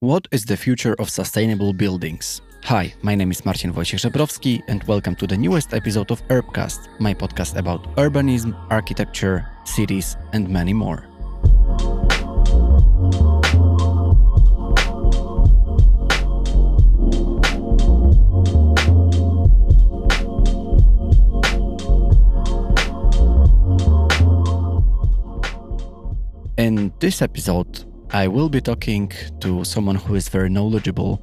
What is the future of sustainable buildings? Hi, my name is Marcin Wojciech Żebrowski and welcome to the newest episode of Urbcast, my podcast about urbanism, architecture, cities and many more. In this episode, I will be talking to someone who is very knowledgeable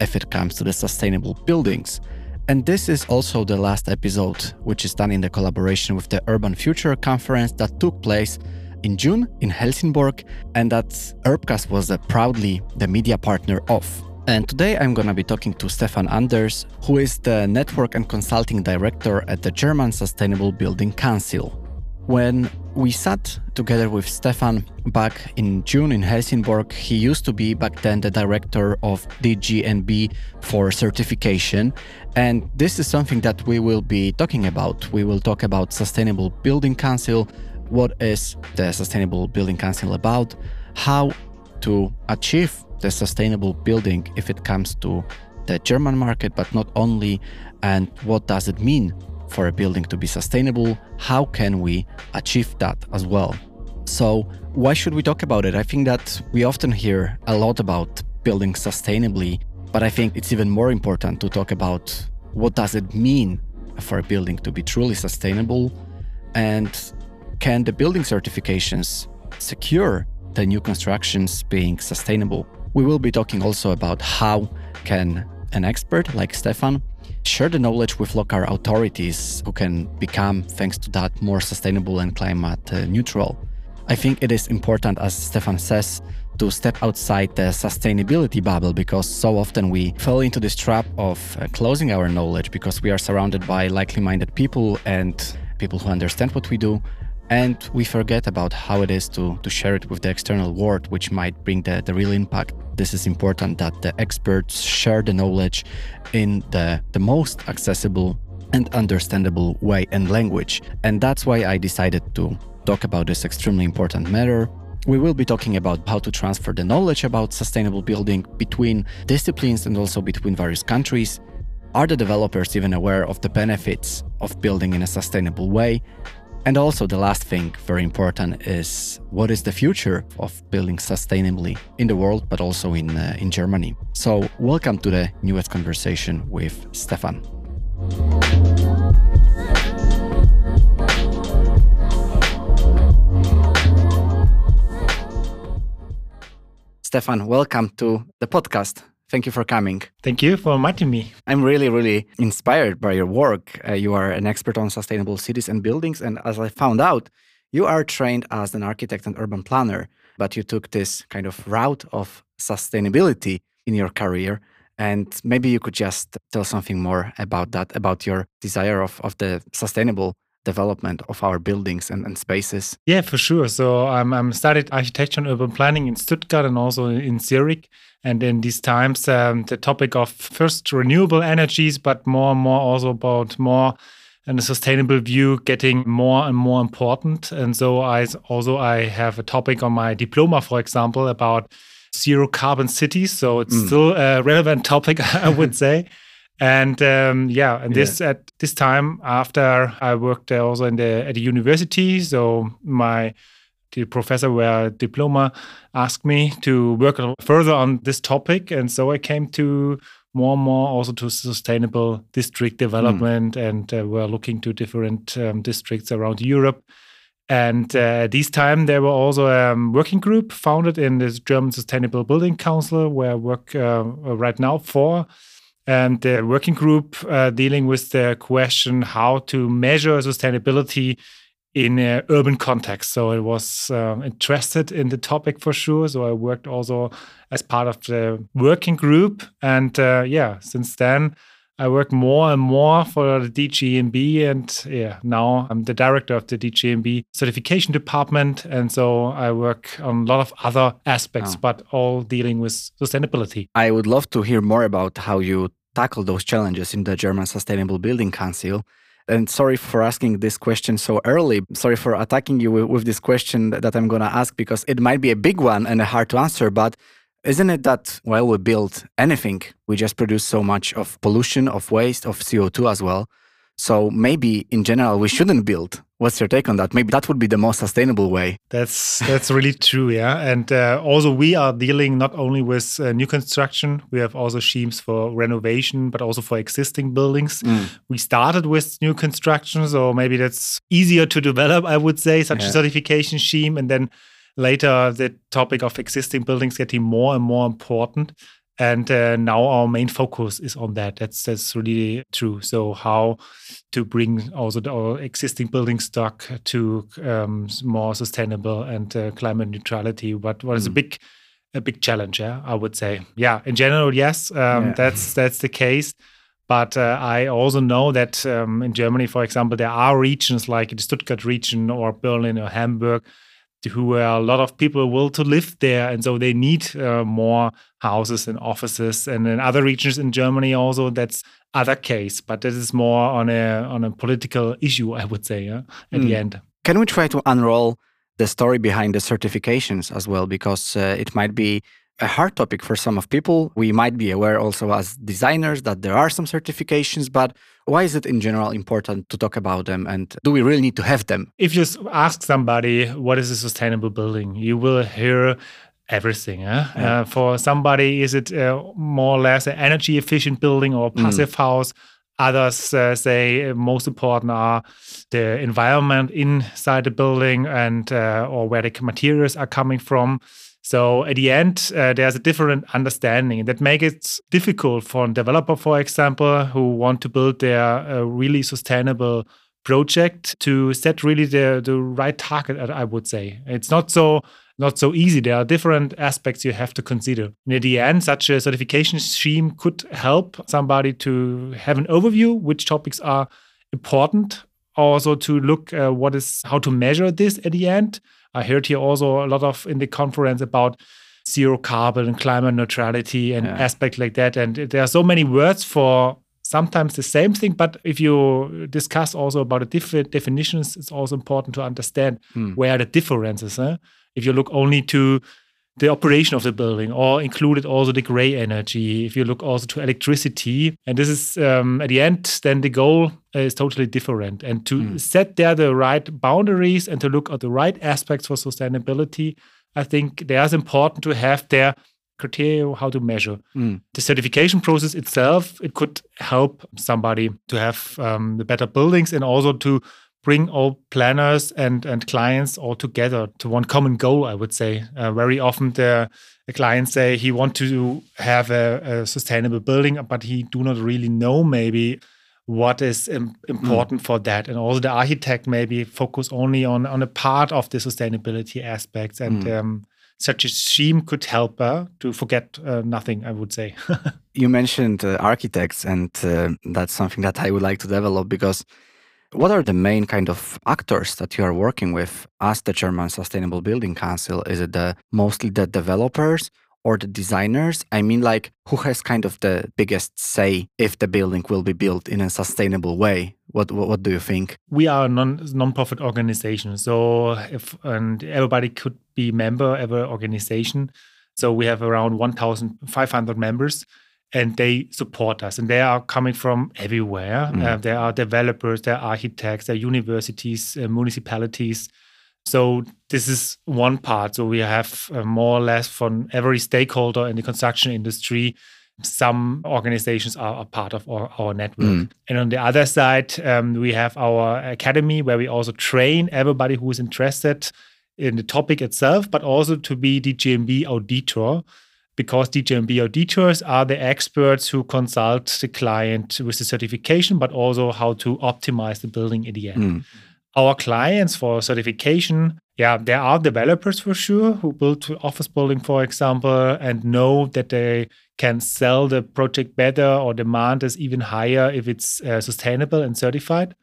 if it comes to the sustainable buildings. And this is also the last episode, which is done in the collaboration with the Urban Future conference that took place in June in Helsingborg, and that Urbcast was a proudly the media partner of. And today I'm going to be talking to Stefan Anders, who is the network and consulting director at the German Sustainable Building Council. When we sat together with Stefan back in June in Helsingborg, he used to be back then the director of DGNB for certification. And this is something that we will be talking about. We will talk about Sustainable Building Council. What is the Sustainable Building Council about? How to achieve the sustainable building if it comes to the German market, but not only, and what does it mean for a building to be sustainable, how can we achieve that as well? So, why should we talk about it? I think that we often hear a lot about building sustainably, but I think it's even more important to talk about what does it mean for a building to be truly sustainable and can the building certifications secure the new constructions being sustainable? We will be talking also about how can an expert like Stefan share the knowledge with local authorities who can become, thanks to that, more sustainable and climate uh, neutral. I think it is important, as Stefan says, to step outside the sustainability bubble because so often we fall into this trap of uh, closing our knowledge because we are surrounded by likely minded people and people who understand what we do and we forget about how it is to, to share it with the external world, which might bring the, the real impact. This is important that the experts share the knowledge in the, the most accessible and understandable way and language. And that's why I decided to talk about this extremely important matter. We will be talking about how to transfer the knowledge about sustainable building between disciplines and also between various countries. Are the developers even aware of the benefits of building in a sustainable way? And also, the last thing, very important, is what is the future of building sustainably in the world, but also in, uh, in Germany. So, welcome to the newest conversation with Stefan. Stefan, welcome to the podcast. Thank you for coming. Thank you for inviting me. I'm really, really inspired by your work. Uh, you are an expert on sustainable cities and buildings. And as I found out, you are trained as an architect and urban planner, but you took this kind of route of sustainability in your career. And maybe you could just tell something more about that, about your desire of, of the sustainable development of our buildings and, and spaces. Yeah, for sure. So I'm, I'm studied architecture and urban planning in Stuttgart and also in Zurich. And in these times, um, the topic of first renewable energies, but more and more also about more and a sustainable view getting more and more important. And so I also I have a topic on my diploma, for example, about zero carbon cities. So it's mm. still a relevant topic, I would say. And um, yeah, and this yeah. at this time after I worked also in the at the university. So my the professor where diploma asked me to work further on this topic and so i came to more and more also to sustainable district development mm. and uh, we're looking to different um, districts around europe and uh, this time there were also a um, working group founded in this german sustainable building council where i work uh, right now for and the working group uh, dealing with the question how to measure sustainability in an urban context. So I was um, interested in the topic for sure. So I worked also as part of the working group. And uh, yeah, since then, I work more and more for the DGNB. And yeah, now I'm the director of the DGNB certification department. And so I work on a lot of other aspects, oh. but all dealing with sustainability. I would love to hear more about how you tackle those challenges in the German Sustainable Building Council. And sorry for asking this question so early. Sorry for attacking you with, with this question that I'm going to ask because it might be a big one and a hard to answer. But Isn't it that while we build anything, we just produce so much of pollution, of waste, of CO2 as well? So maybe in general we shouldn't build. What's your take on that? Maybe that would be the most sustainable way. That's that's really true, yeah. And uh, also we are dealing not only with uh, new construction, we have also schemes for renovation, but also for existing buildings. Mm. We started with new construction, so maybe that's easier to develop, I would say, such yeah. a certification scheme, and then later the topic of existing buildings getting more and more important and uh, now our main focus is on that that's that's really true so how to bring also the, our existing building stock to um, more sustainable and uh, climate neutrality what what is mm. a big a big challenge yeah i would say yeah in general yes um, yeah. that's that's the case but uh, I also know that um, in Germany, for example, there are regions like the Stuttgart region or Berlin or Hamburg who are a lot of people will to live there. And so they need uh, more houses and offices. And in other regions in germany also that's other case but this is more on a on a political issue i would say yeah, at mm. the end. Can we try to unroll the story behind the certifications as well? Because uh, it might be a hard topic for some of people. We might be aware also as designers that there are some certifications, but why is it in general important to talk about them and do we really need to have them? If you ask somebody what is a sustainable building, you will hear everything. Eh? Yeah. Uh, for somebody, is it uh, more or less an energy efficient building or mm. passive mm. house? Others uh, say most important are the environment inside the building and uh, or where the materials are coming from. So at the end, uh, there's a different understanding that makes it difficult for a developer, for example, who want to build their uh, really sustainable project to set really the, the right target, I would say. It's not so not so easy. There are different aspects you have to consider. And at the end, such a certification scheme could help somebody to have an overview which topics are important, also to look uh, what is how to measure this at the end I heard here also a lot of in the conference about zero carbon and climate neutrality and yeah. aspects like that. And there are so many words for sometimes the same thing, but if you discuss also about the different definitions, it's also important to understand hmm. where the differences. Huh? If you look only to the operation of the building or included also the gray energy if you look also to electricity and this is um, at the end then the goal is totally different and to mm. set there the right boundaries and to look at the right aspects for sustainability i think there's important to have their criteria how to measure mm. the certification process itself it could help somebody to have um, the better buildings and also to bring all planners and, and clients all together to one common goal, I would say. Uh, very often the, the clients say he want to have a, a, sustainable building, but he do not really know maybe what is Im important mm. for that. And also the architect maybe focus only on, on a part of the sustainability aspects. And mm. um, such a scheme could help uh, to forget uh, nothing, I would say. you mentioned uh, architects, and uh, that's something that I would like to develop because what are the main kind of actors that you are working with as the German Sustainable Building Council? Is it the mostly the developers or the designers? I mean, like who has kind of the biggest say if the building will be built in a sustainable way? What what, what do you think? We are a non non-profit organization, so if and everybody could be member of an organization. So we have around 1,500 members and they support us. And they are coming from everywhere. Mm. uh, there are developers there are architects there are universities uh, municipalities. So this is one part. So we have uh, more or less from every stakeholder in the construction industry some organizations are a part of our, our network. Mm. and on the other side um, we have our academy where we also train everybody who is interested in the topic itself but also to be the DGNB auditor because DGNB auditors are the experts who consult the client with the certification, but also how to optimize the building in the end. Mm. Our clients for certification, yeah, there are developers for sure who build office building, for example, and know that they can sell the project better or demand is even higher if it's uh, sustainable and certified.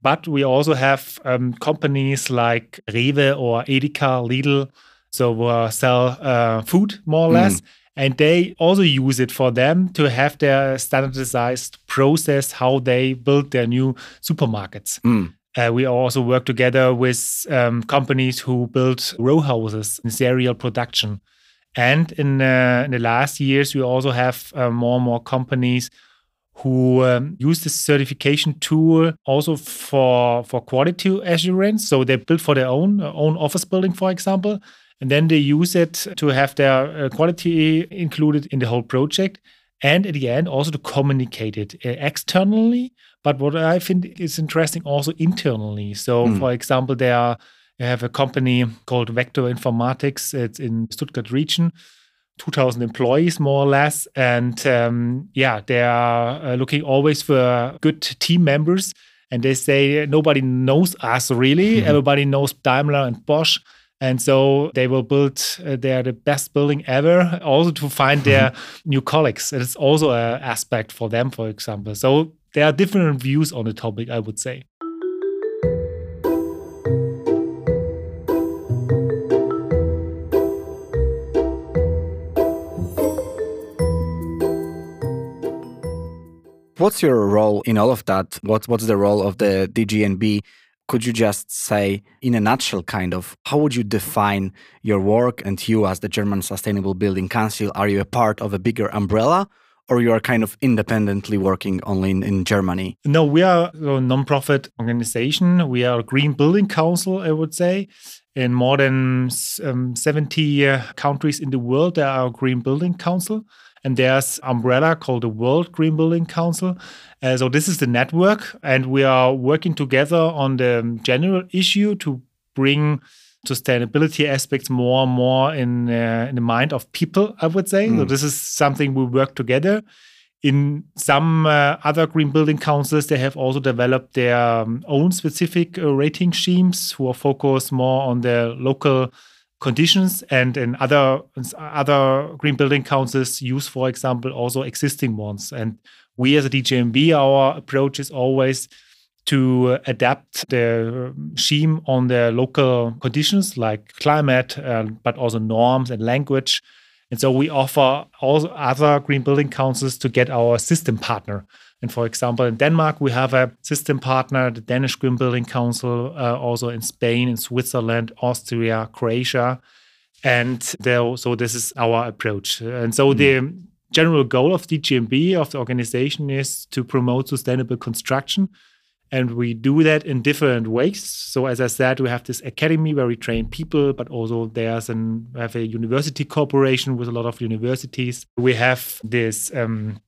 But we also have um, companies like Rewe or Edeka, Lidl, so uh, sell uh, food more or mm. less. And they also use it for them to have their standardized process how they build their new supermarkets. Mm. Uh, we also work together with um, companies who build row houses in serial production. And in, uh, in the last years, we also have uh, more and more companies who um, use this certification tool also for for quality assurance. So they build for their own uh, own office building, for example, and then they use it to have their uh, quality included in the whole project, and at the end also to communicate it uh, externally. But what I think is interesting also internally. So, mm. for example, there are, have a company called Vector Informatik. It's in Stuttgart region 2,000 employees, more or less. And um, yeah, they are uh, looking always for good team members. And they say nobody knows us really. Mm-hmm. Everybody knows Daimler and Bosch. And so they will build uh, their the best building ever, also to find their new colleagues. It's also an aspect for them, for example. So there are different views on the topic, I would say. What's your role in all of that? What, what's the role of the DGNB? Could you just say, in a nutshell, kind of, how would you define your work and you as the German Sustainable Building Council? Are you a part of a bigger umbrella or you are kind of independently working only in, in Germany? No, we are a non-profit organization. We are a green building council, I would say. In more than um, 70 uh, countries in the world, there are green building council and there's umbrella called the World Green Building Council. Uh, so this is the network, and we are working together on the general issue to bring sustainability aspects more and more in uh, in the mind of people. I would say mm. so. This is something we work together. In some uh, other green building councils, they have also developed their um, own specific uh, rating schemes who are focused more on their local conditions and in other other green building councils use for example also existing ones. And we as a DGNB our approach is always to adapt the scheme on the local conditions like climate uh, but also norms and language. And so we offer all other green building councils to get our system partner and for example, in Denmark, we have a system partner, the Danish Green Building Council, uh, also in Spain, in Switzerland, Austria, Croatia. And there, so this is our approach. And so mm. the general goal of DGNB, of the organization, is to promote sustainable construction. And we do that in different ways. So, as I said, we have this academy where we train people, but also there's an we have a university cooperation with a lot of universities. We have this um,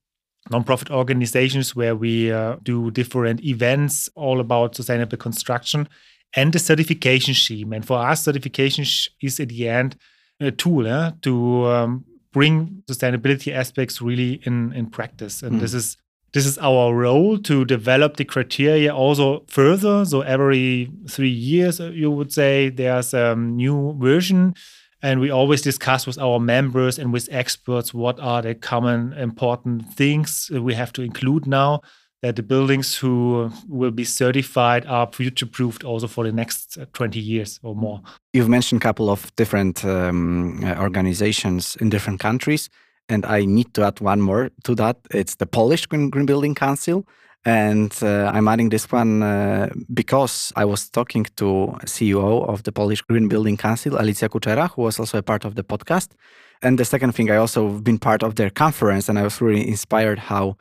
nonprofit organizations where we uh, do different events all about sustainable construction and the certification scheme. And for us, certification is at the end a tool eh, to um, bring sustainability aspects really in in practice. And mm. this is this is our role to develop the criteria also further. So every three years, uh, you would say there's a new version and we always discuss with our members and with experts what are the common important things we have to include now that the buildings who will be certified are future proofed also for the next uh, 20 years or more. You've mentioned a couple of different um, uh, organizations in different countries. And I need to add one more to that. It's the Polish Green, Green Building Council. And uh, I'm adding this one uh, because I was talking to CEO of the Polish Green Building Council, Alicja Kuczera, who was also a part of the podcast. And the second thing, I also been part of their conference, and I was really inspired how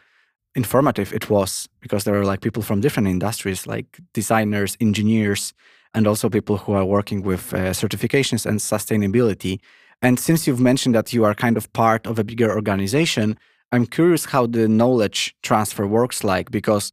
informative it was because there are like people from different industries, like designers, engineers, and also people who are working with uh, certifications and sustainability. And since you've mentioned that you are kind of part of a bigger organization, I'm curious how the knowledge transfer works like because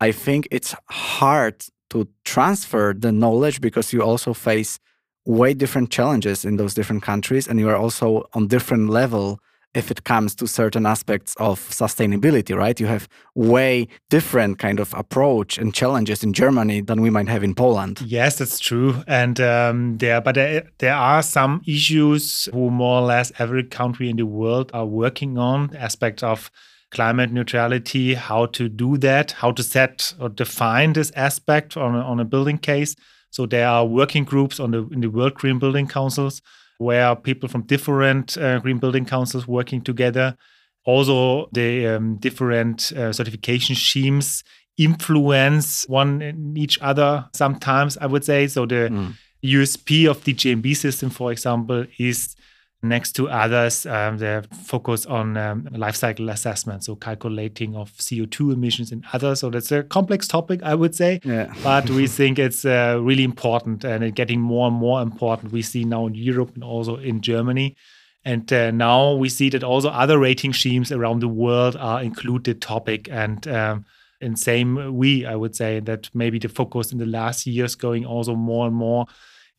I think it's hard to transfer the knowledge because you also face way different challenges in those different countries and you are also on different level if it comes to certain aspects of sustainability, right? You have way different kind of approach and challenges in Germany than we might have in Poland. Yes, that's true. And um, there, but there, there are some issues who more or less every country in the world are working on. The aspect of climate neutrality, how to do that, how to set or define this aspect on a, on a building case. So there are working groups on the in the World Green Building Councils where people from different uh, green building councils working together. Also, the um, different uh, certification schemes influence one in each other sometimes, I would say. So, the mm. USP of the DGNB system, for example, is Next to others, um, they focus on um, life cycle assessment, so calculating of CO2 emissions and others. So that's a complex topic, I would say. Yeah. but we think it's uh, really important and it's getting more and more important. We see now in Europe and also in Germany. And uh, now we see that also other rating schemes around the world are included topic. And um, in same we, I would say that maybe the focus in the last years going also more and more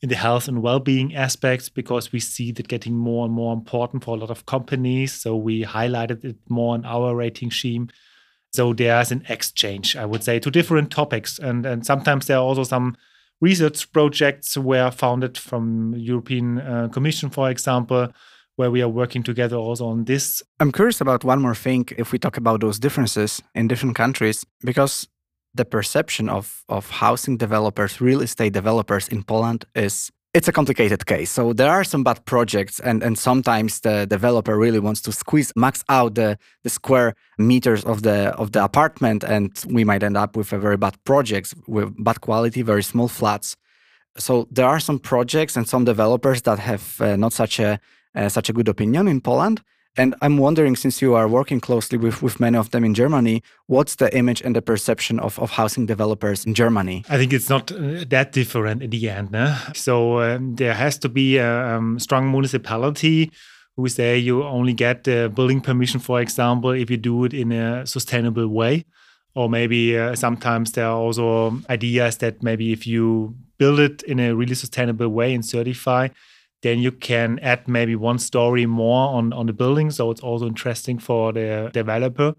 in the health and well-being aspects because we see that getting more and more important for a lot of companies. So we highlighted it more in our rating scheme. So there's an exchange, I would say, to different topics. And, and sometimes there are also some research projects were founded from European uh, Commission, for example, where we are working together also on this. I'm curious about one more thing if we talk about those differences in different countries, because the perception of, of housing developers, real estate developers in Poland is it's a complicated case. So there are some bad projects, and, and sometimes the developer really wants to squeeze max out the, the square meters of the of the apartment, and we might end up with a very bad projects with bad quality, very small flats. So there are some projects and some developers that have uh, not such a uh, such a good opinion in Poland. And I'm wondering, since you are working closely with, with many of them in Germany, what's the image and the perception of, of housing developers in Germany? I think it's not uh, that different in the end. No? So um, there has to be a um, strong municipality who say you only get the building permission, for example, if you do it in a sustainable way. Or maybe uh, sometimes there are also ideas that maybe if you build it in a really sustainable way and certify, then you can add maybe one story more on, on the building. So it's also interesting for the developer.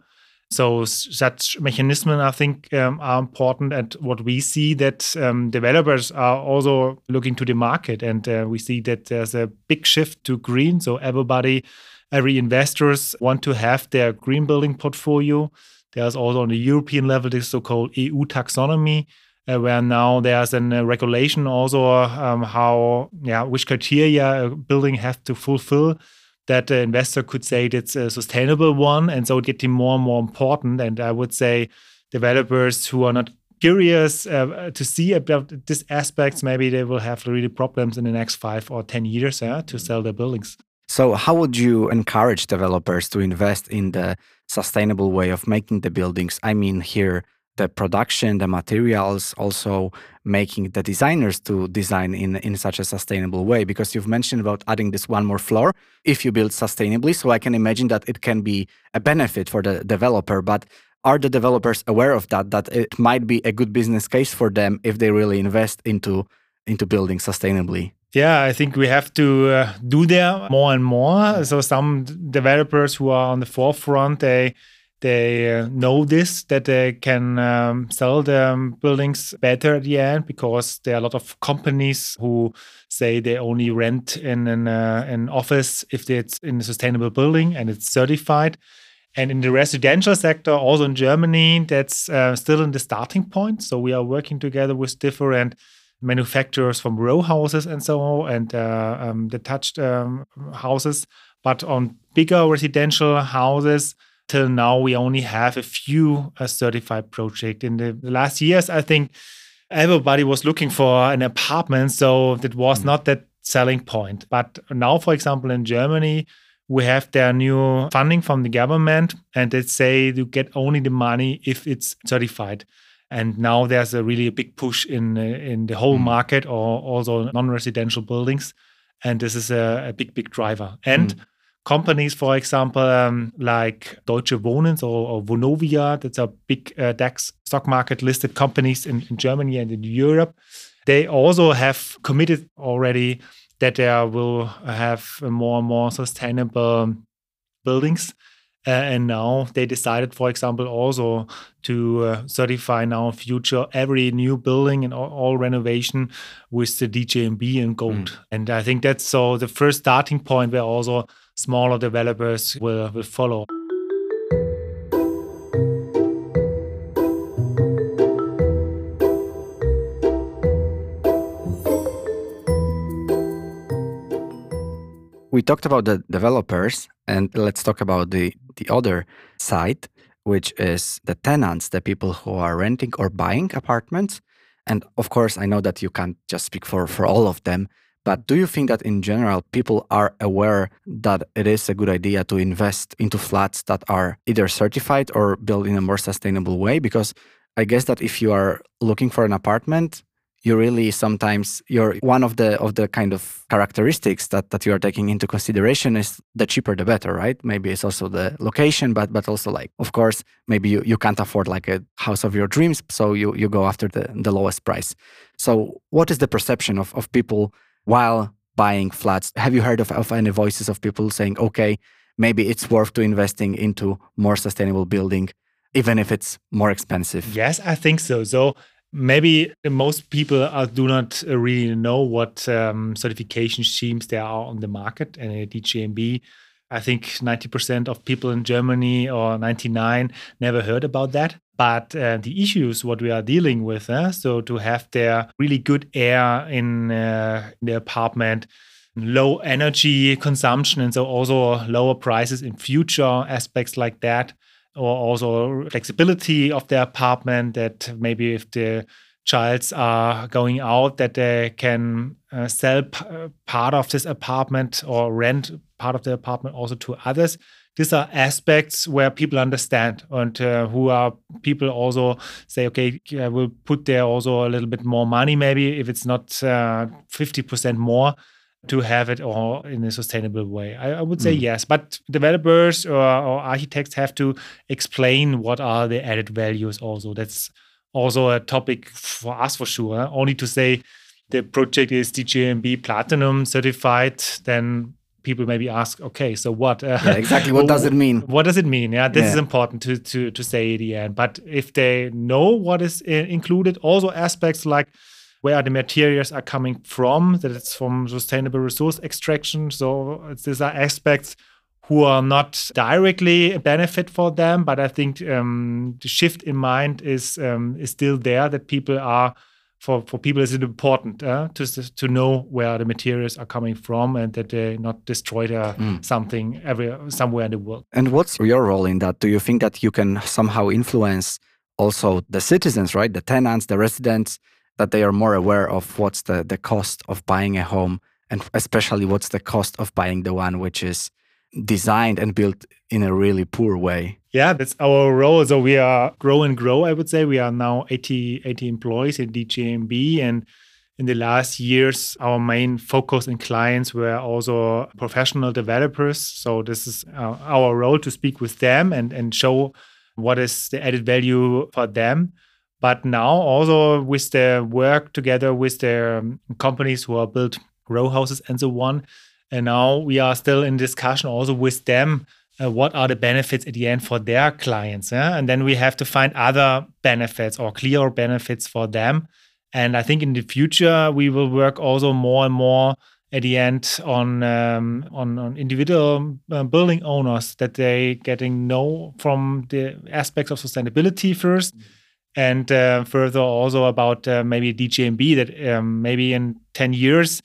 So such mechanisms, I think, um, are important. And what we see that um, developers are also looking to the market, and uh, we see that there's a big shift to green. So everybody, every investors want to have their green building portfolio. There's also on the European level this so-called EU taxonomy, uh, where now there's a uh, regulation also um, how yeah which criteria a building has to fulfill that the investor could say it's a sustainable one. And so it getting more and more important. And i would say developers who are not curious uh, to see about these aspects maybe they will have really problems in the next five or ten years uh, to sell their buildings. So how would you encourage developers to invest in the sustainable way of making the buildings? I mean here the production, the materials, also making the designers to design in, in such a sustainable way? Because you've mentioned about adding this one more floor if you build sustainably. So I can imagine that it can be a benefit for the developer. But are the developers aware of that, that it might be a good business case for them if they really invest into, into building sustainably? Yeah, I think we have to uh, do that more and more. So some developers who are on the forefront, they they uh, know this that they can um, sell the buildings better at the end because there are a lot of companies who say they only rent in an, uh, an office if it's in a sustainable building and it's certified. And in the residential sector, also in Germany, that's uh, still in the starting point. So we are working together with different manufacturers from row houses and so on, and uh, um, detached um, houses. But on bigger residential houses, till now we only have a few uh, certified projects. In the last years, I think everybody was looking for an apartment, so that was mm. not that selling point. But now, for example, in Germany, we have their new funding from the government, and they say you get only the money if it's certified. And now there's a really a big push in uh, in the whole mm. market, or also non-residential buildings, and this is a, a big, big driver. And mm companies, for example, um, like Deutsche Wohnen or, or, Vonovia, that's a big uh, DAX stock market listed companies in, in, Germany and in Europe. They also have committed already that they will have more and more sustainable buildings. Uh, and now they decided, for example, also to uh, certify now future every new building and all, all renovation with the DGNB in gold. Mm. And I think that's so the first starting point where also smaller developers will, will follow. We talked about the developers, and let's talk about the, the other side, which is the tenants, the people who are renting or buying apartments. And of course, I know that you can't just speak for, for all of them, But do you think that in general, people are aware that it is a good idea to invest into flats that are either certified or built in a more sustainable way? Because I guess that if you are looking for an apartment, you really sometimes you're one of the of the kind of characteristics that that you are taking into consideration is the cheaper the better right maybe it's also the location but but also like of course maybe you, you can't afford like a house of your dreams so you you go after the the lowest price so what is the perception of of people while buying flats have you heard of, of any voices of people saying okay maybe it's worth to investing into more sustainable building even if it's more expensive yes i think so so maybe most people are, do not really know what um, certification schemes there are on the market and at DGNB. I think 90% of people in Germany or 99 never heard about that. But uh, the issues what we are dealing with, uh, so to have their really good air in, uh, in the apartment, low energy consumption, and so also lower prices in future aspects like that or also flexibility of the apartment that maybe if the childs are going out that they can uh, sell uh, part of this apartment or rent part of the apartment also to others these are aspects where people understand and uh, who are people also say okay i will put there also a little bit more money maybe if it's not 50% uh, more to have it all in a sustainable way? I, I would say mm. yes, but developers or, or, architects have to explain what are the added values. Also, that's also a topic for us for sure. Only to say the project is DGNB Platinum certified, then people maybe ask, okay, so what? Uh, yeah, exactly. What does it mean? What does it mean? Yeah, this yeah. is important to to to say at the end. But if they know what is uh, included, also aspects like where the materials are coming from, that it's from sustainable resource extraction. So these are aspects who are not directly a benefit for them, but I think um, the shift in mind is um, is still there. That people are for for people is it important uh, to to know where the materials are coming from and that they not destroy mm. something every somewhere in the world. And what's your role in that? Do you think that you can somehow influence also the citizens, right, the tenants, the residents? that they are more aware of what's the, the cost of buying a home and especially what's the cost of buying the one which is designed and built in a really poor way. Yeah, that's our role. So we are grow and grow, I would say. We are now 80, 80 employees in DGNB. And in the last years, our main focus and clients were also professional developers. So this is uh, our role to speak with them and, and show what is the added value for them. But now also with the work together with the um, companies who are built row houses and so on. And now we are still in discussion also with them. Uh, what are the benefits at the end for their clients? Yeah? And then we have to find other benefits or clear benefits for them. And I think in the future we will work also more and more at the end on um, on, on, individual uh, building owners that they getting know from the aspects of sustainability 1st mm -hmm and uh, further also about uh, maybe DGNB that um, maybe in 10 years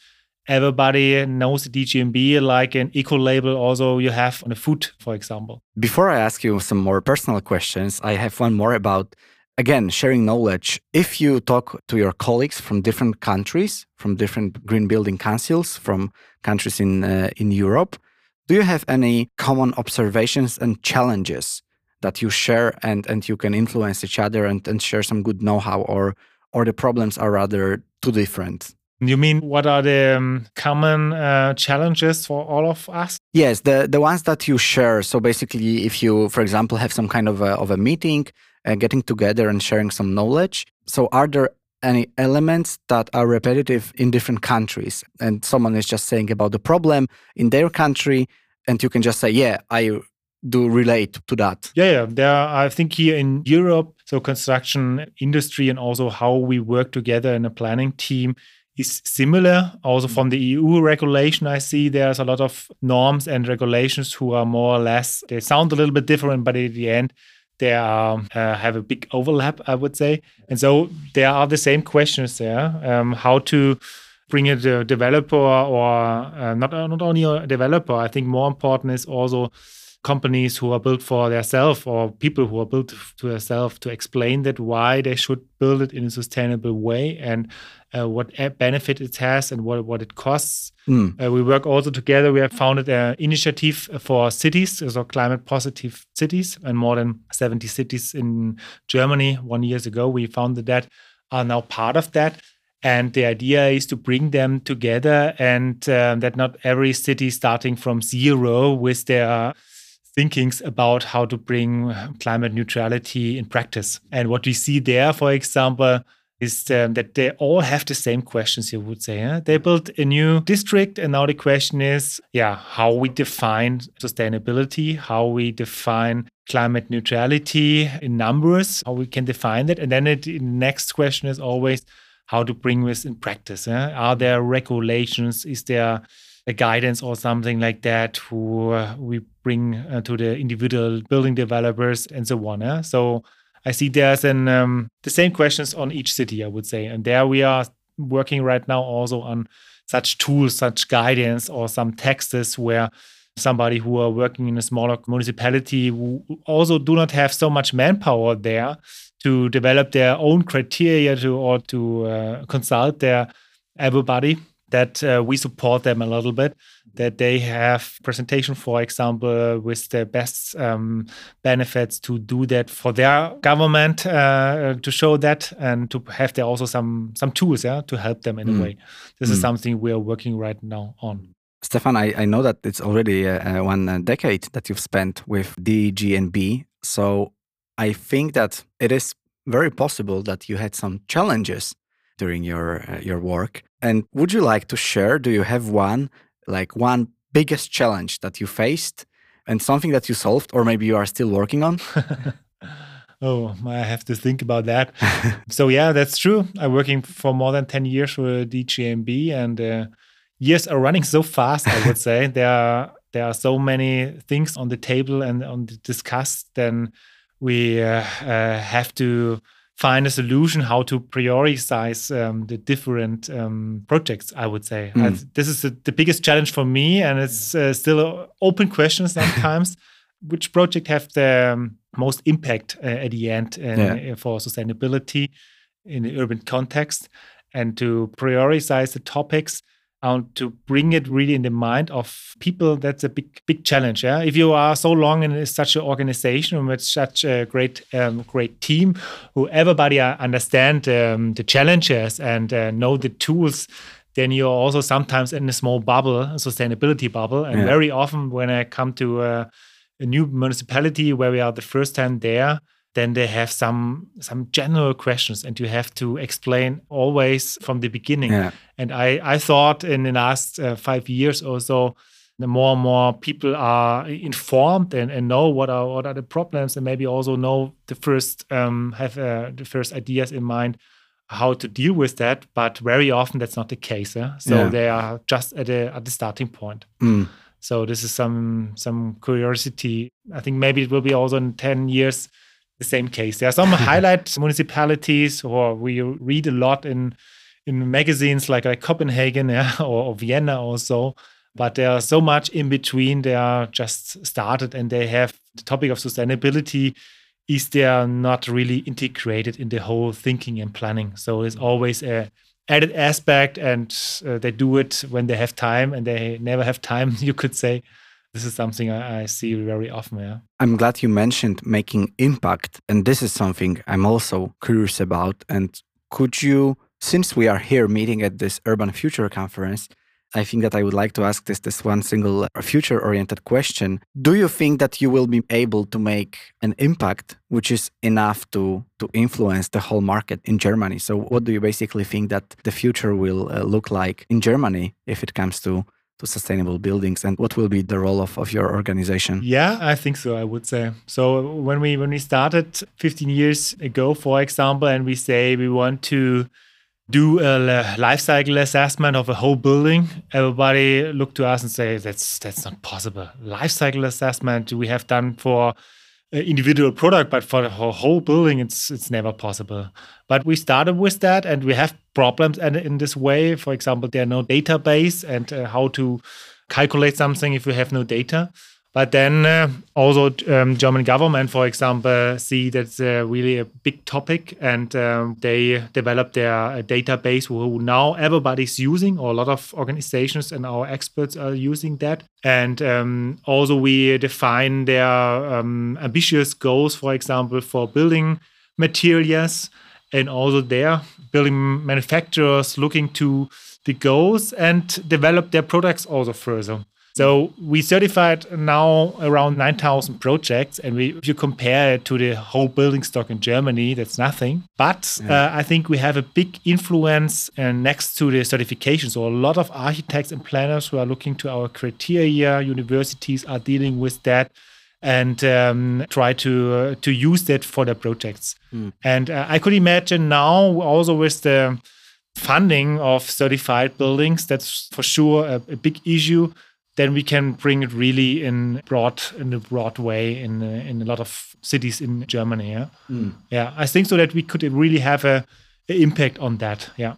everybody knows the DGNB like an eco label also you have on a food for example. Before i ask you some more personal questions i have one more about again sharing knowledge. If you talk to your colleagues from different countries from different green building councils from countries in uh, in europe do you have any common observations and challenges that you share and and you can influence each other and, and share some good know-how or or the problems are rather too different you mean what are the um, common uh, challenges for all of us? Yes, the the ones that you share. So basically, if you, for example, have some kind of a, of a meeting, uh, getting together and sharing some knowledge. So are there any elements that are repetitive in different countries? And someone is just saying about the problem in their country, and you can just say, "Yeah, I do relate to that? Yeah, yeah. There, are, I think here in Europe, so construction industry and also how we work together in a planning team is similar. Also from the EU regulation, I see there's a lot of norms and regulations who are more or less they sound a little bit different, but at the end they are, uh, have a big overlap, I would say. And so there are the same questions there: um, how to bring a developer or uh, not not only a developer. I think more important is also companies who are built for themselves or people who are built to themselves to explain that why they should build it in a sustainable way and uh, what benefit it has and what, what it costs. Mm. Uh, we work also together. We have founded an initiative for cities, so climate positive cities, and more than 70 cities in Germany one years ago. We founded that are now part of that. And the idea is to bring them together and uh, that not every city starting from zero with their thinkings about how to bring climate neutrality in practice. And what we see there, for example, is um, that they all have the same questions, you would say. Huh? They built a new district, and now the question is, yeah, how we define sustainability, how we define climate neutrality in numbers, how we can define that. And then it, the next question is always how to bring this in practice. Huh? Are there regulations? Is there a guidance or something like that who uh, we bring uh, to the individual building developers and so on. Yeah? So I see there's an um, the same questions on each city, I would say, and there we are working right now also on such tools, such guidance, or some texts where somebody who are working in a smaller municipality who also do not have so much manpower there to develop their own criteria to or to uh, consult their everybody that uh, we support them a little bit that they have presentation for example with the best um, benefits to do that for their government uh, to show that and to have there also some some tools yeah to help them in mm. a way this mm. is something we are working right now on stefan i, I know that it's already uh, one uh, decade that you've spent with DGNB so i think that it is very possible that you had some challenges during your uh, your work and would you like to share? Do you have one, like one biggest challenge that you faced and something that you solved, or maybe you are still working on? oh, I have to think about that. so, yeah, that's true. I'm working for more than 10 years for DGNB, and uh, years are running so fast, I would say. there, are, there are so many things on the table and on the discussed, then we uh, uh, have to find a solution how to prioritize um, the different um, projects i would say mm. I, this is the, the, biggest challenge for me and it's uh, still an open question sometimes which project have the um, most impact uh, at the end uh, yeah. for sustainability in the urban context and to prioritize the topics and to bring it really in the mind of people that's a big big challenge yeah if you are so long in such an organization with such a great um, great team who everybody understand um, the challenges and uh, know the tools then you're also sometimes in a small bubble a sustainability bubble and yeah. very often when i come to a, a new municipality where we are the first time there then they have some some general questions and you have to explain always from the beginning yeah. and i i thought in the last uh, five years or so the more and more people are informed and, and know what are what are the problems and maybe also know the first um, have uh, the first ideas in mind how to deal with that but very often that's not the case eh? so yeah. they are just at, a, at the starting point mm. so this is some some curiosity i think maybe it will be also in 10 years the same case. There are some highlight municipalities, or we read a lot in in magazines like, like Copenhagen yeah, or, Vienna or Vienna also. But there are so much in between. They are just started, and they have the topic of sustainability is there not really integrated in the whole thinking and planning. So it's always a added aspect, and uh, they do it when they have time, and they never have time. You could say this is something I, I, see very often. Yeah. I'm glad you mentioned making impact, and this is something I'm also curious about. And could you, since we are here meeting at this Urban Future Conference, I think that I would like to ask this this one single uh, future oriented question. Do you think that you will be able to make an impact which is enough to to influence the whole market in Germany? So what do you basically think that the future will uh, look like in Germany if it comes to to sustainable buildings and what will be the role of, of your organization? Yeah i think so i would say. So when we when we started 15 years ago for example and we say we want to do a life cycle assessment of a whole building everybody look to us and say that's that's not possible. Life cycle assessment we have done for individual product, but for the whole building, it's it's never possible. But we started with that, and we have problems and in this way. For example, there are no database and uh, how to calculate something if you have no data. But then uh, also um, German government, for example, see that's uh, really a big topic, and um, they developed their uh, database who now everybody's using, or a lot of organizations and our experts are using that. And um, also we define their um, ambitious goals, for example, for building materials, and also their building manufacturers looking to the goals and develop their products also further. So we certified now around 9,000 projects, and we, if you compare it to the whole building stock in Germany, that's nothing. But yeah. uh, I think we have a big influence uh, next to the certification. So a lot of architects and planners who are looking to our criteria, universities are dealing with that and um, try to uh, to use that for their projects. Mm. And uh, I could imagine now also with the funding of certified buildings, that's for sure a, a big issue then we can bring it really in broad in a broad way in uh, in a lot of cities in Germany. Yeah, mm. yeah. I think so that we could really have a, a, impact on that. Yeah.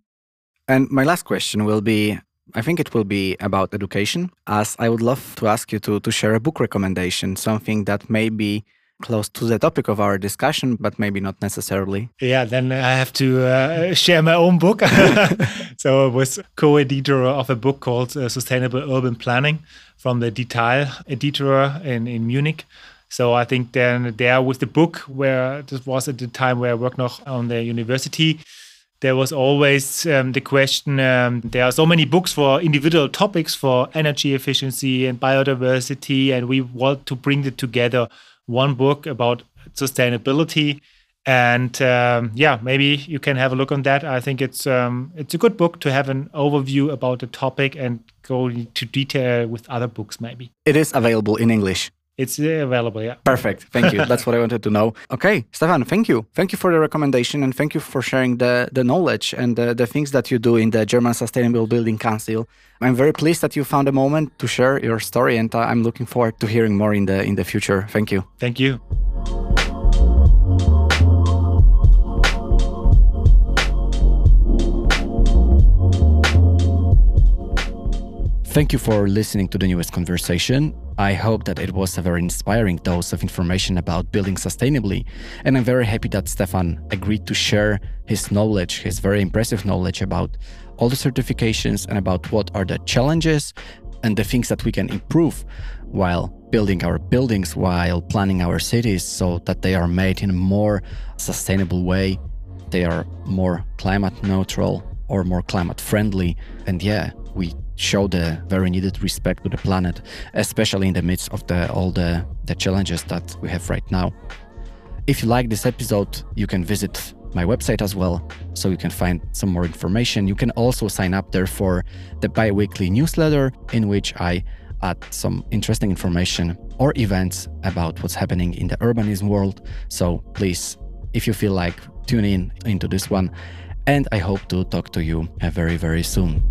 And my last question will be. I think it will be about education, as I would love to ask you to, to share a book recommendation, something that may be close to the topic of our discussion, but maybe not necessarily. Yeah, then I have to uh, share my own book. so I was co-editor of a book called uh, Sustainable Urban Planning from the Detail editor in, in Munich. So I think then there with the book where this was at the time where I worked noch on the university, there was always um, the question um, there are so many books for individual topics for energy efficiency and biodiversity and we want to bring it together one book about sustainability. And um, yeah maybe you can have a look on that. I think it's um, it's a good book to have an overview about the topic and go into detail with other books maybe. It is available in english it's available, yeah. Perfect. Thank you. That's what I wanted to know. Okay, Stefan, thank you. Thank you for the recommendation and thank you for sharing the, the knowledge and the, the things that you do in the German Sustainable Building Council. I'm very pleased that you found a moment to share your story and uh, I'm looking forward to hearing more in the in the future. Thank you. Thank you. Thank you for listening to the newest conversation. I hope that it was a very inspiring dose of information about building sustainably, and I'm very happy that Stefan agreed to share his knowledge, his very impressive knowledge about all the certifications and about what are the challenges and the things that we can improve while building our buildings, while planning our cities so that they are made in a more sustainable way, they are more climate neutral or more climate friendly. And yeah, we show the very needed respect to the planet, especially in the midst of the, all the, the challenges that we have right now. If you like this episode, you can visit my website as well, so you can find some more information. You can also sign up there for the bi weekly newsletter, in which I add some interesting information or events about what's happening in the urbanism world. So please, if you feel like, tune in into this one. And I hope to talk to you very, very soon.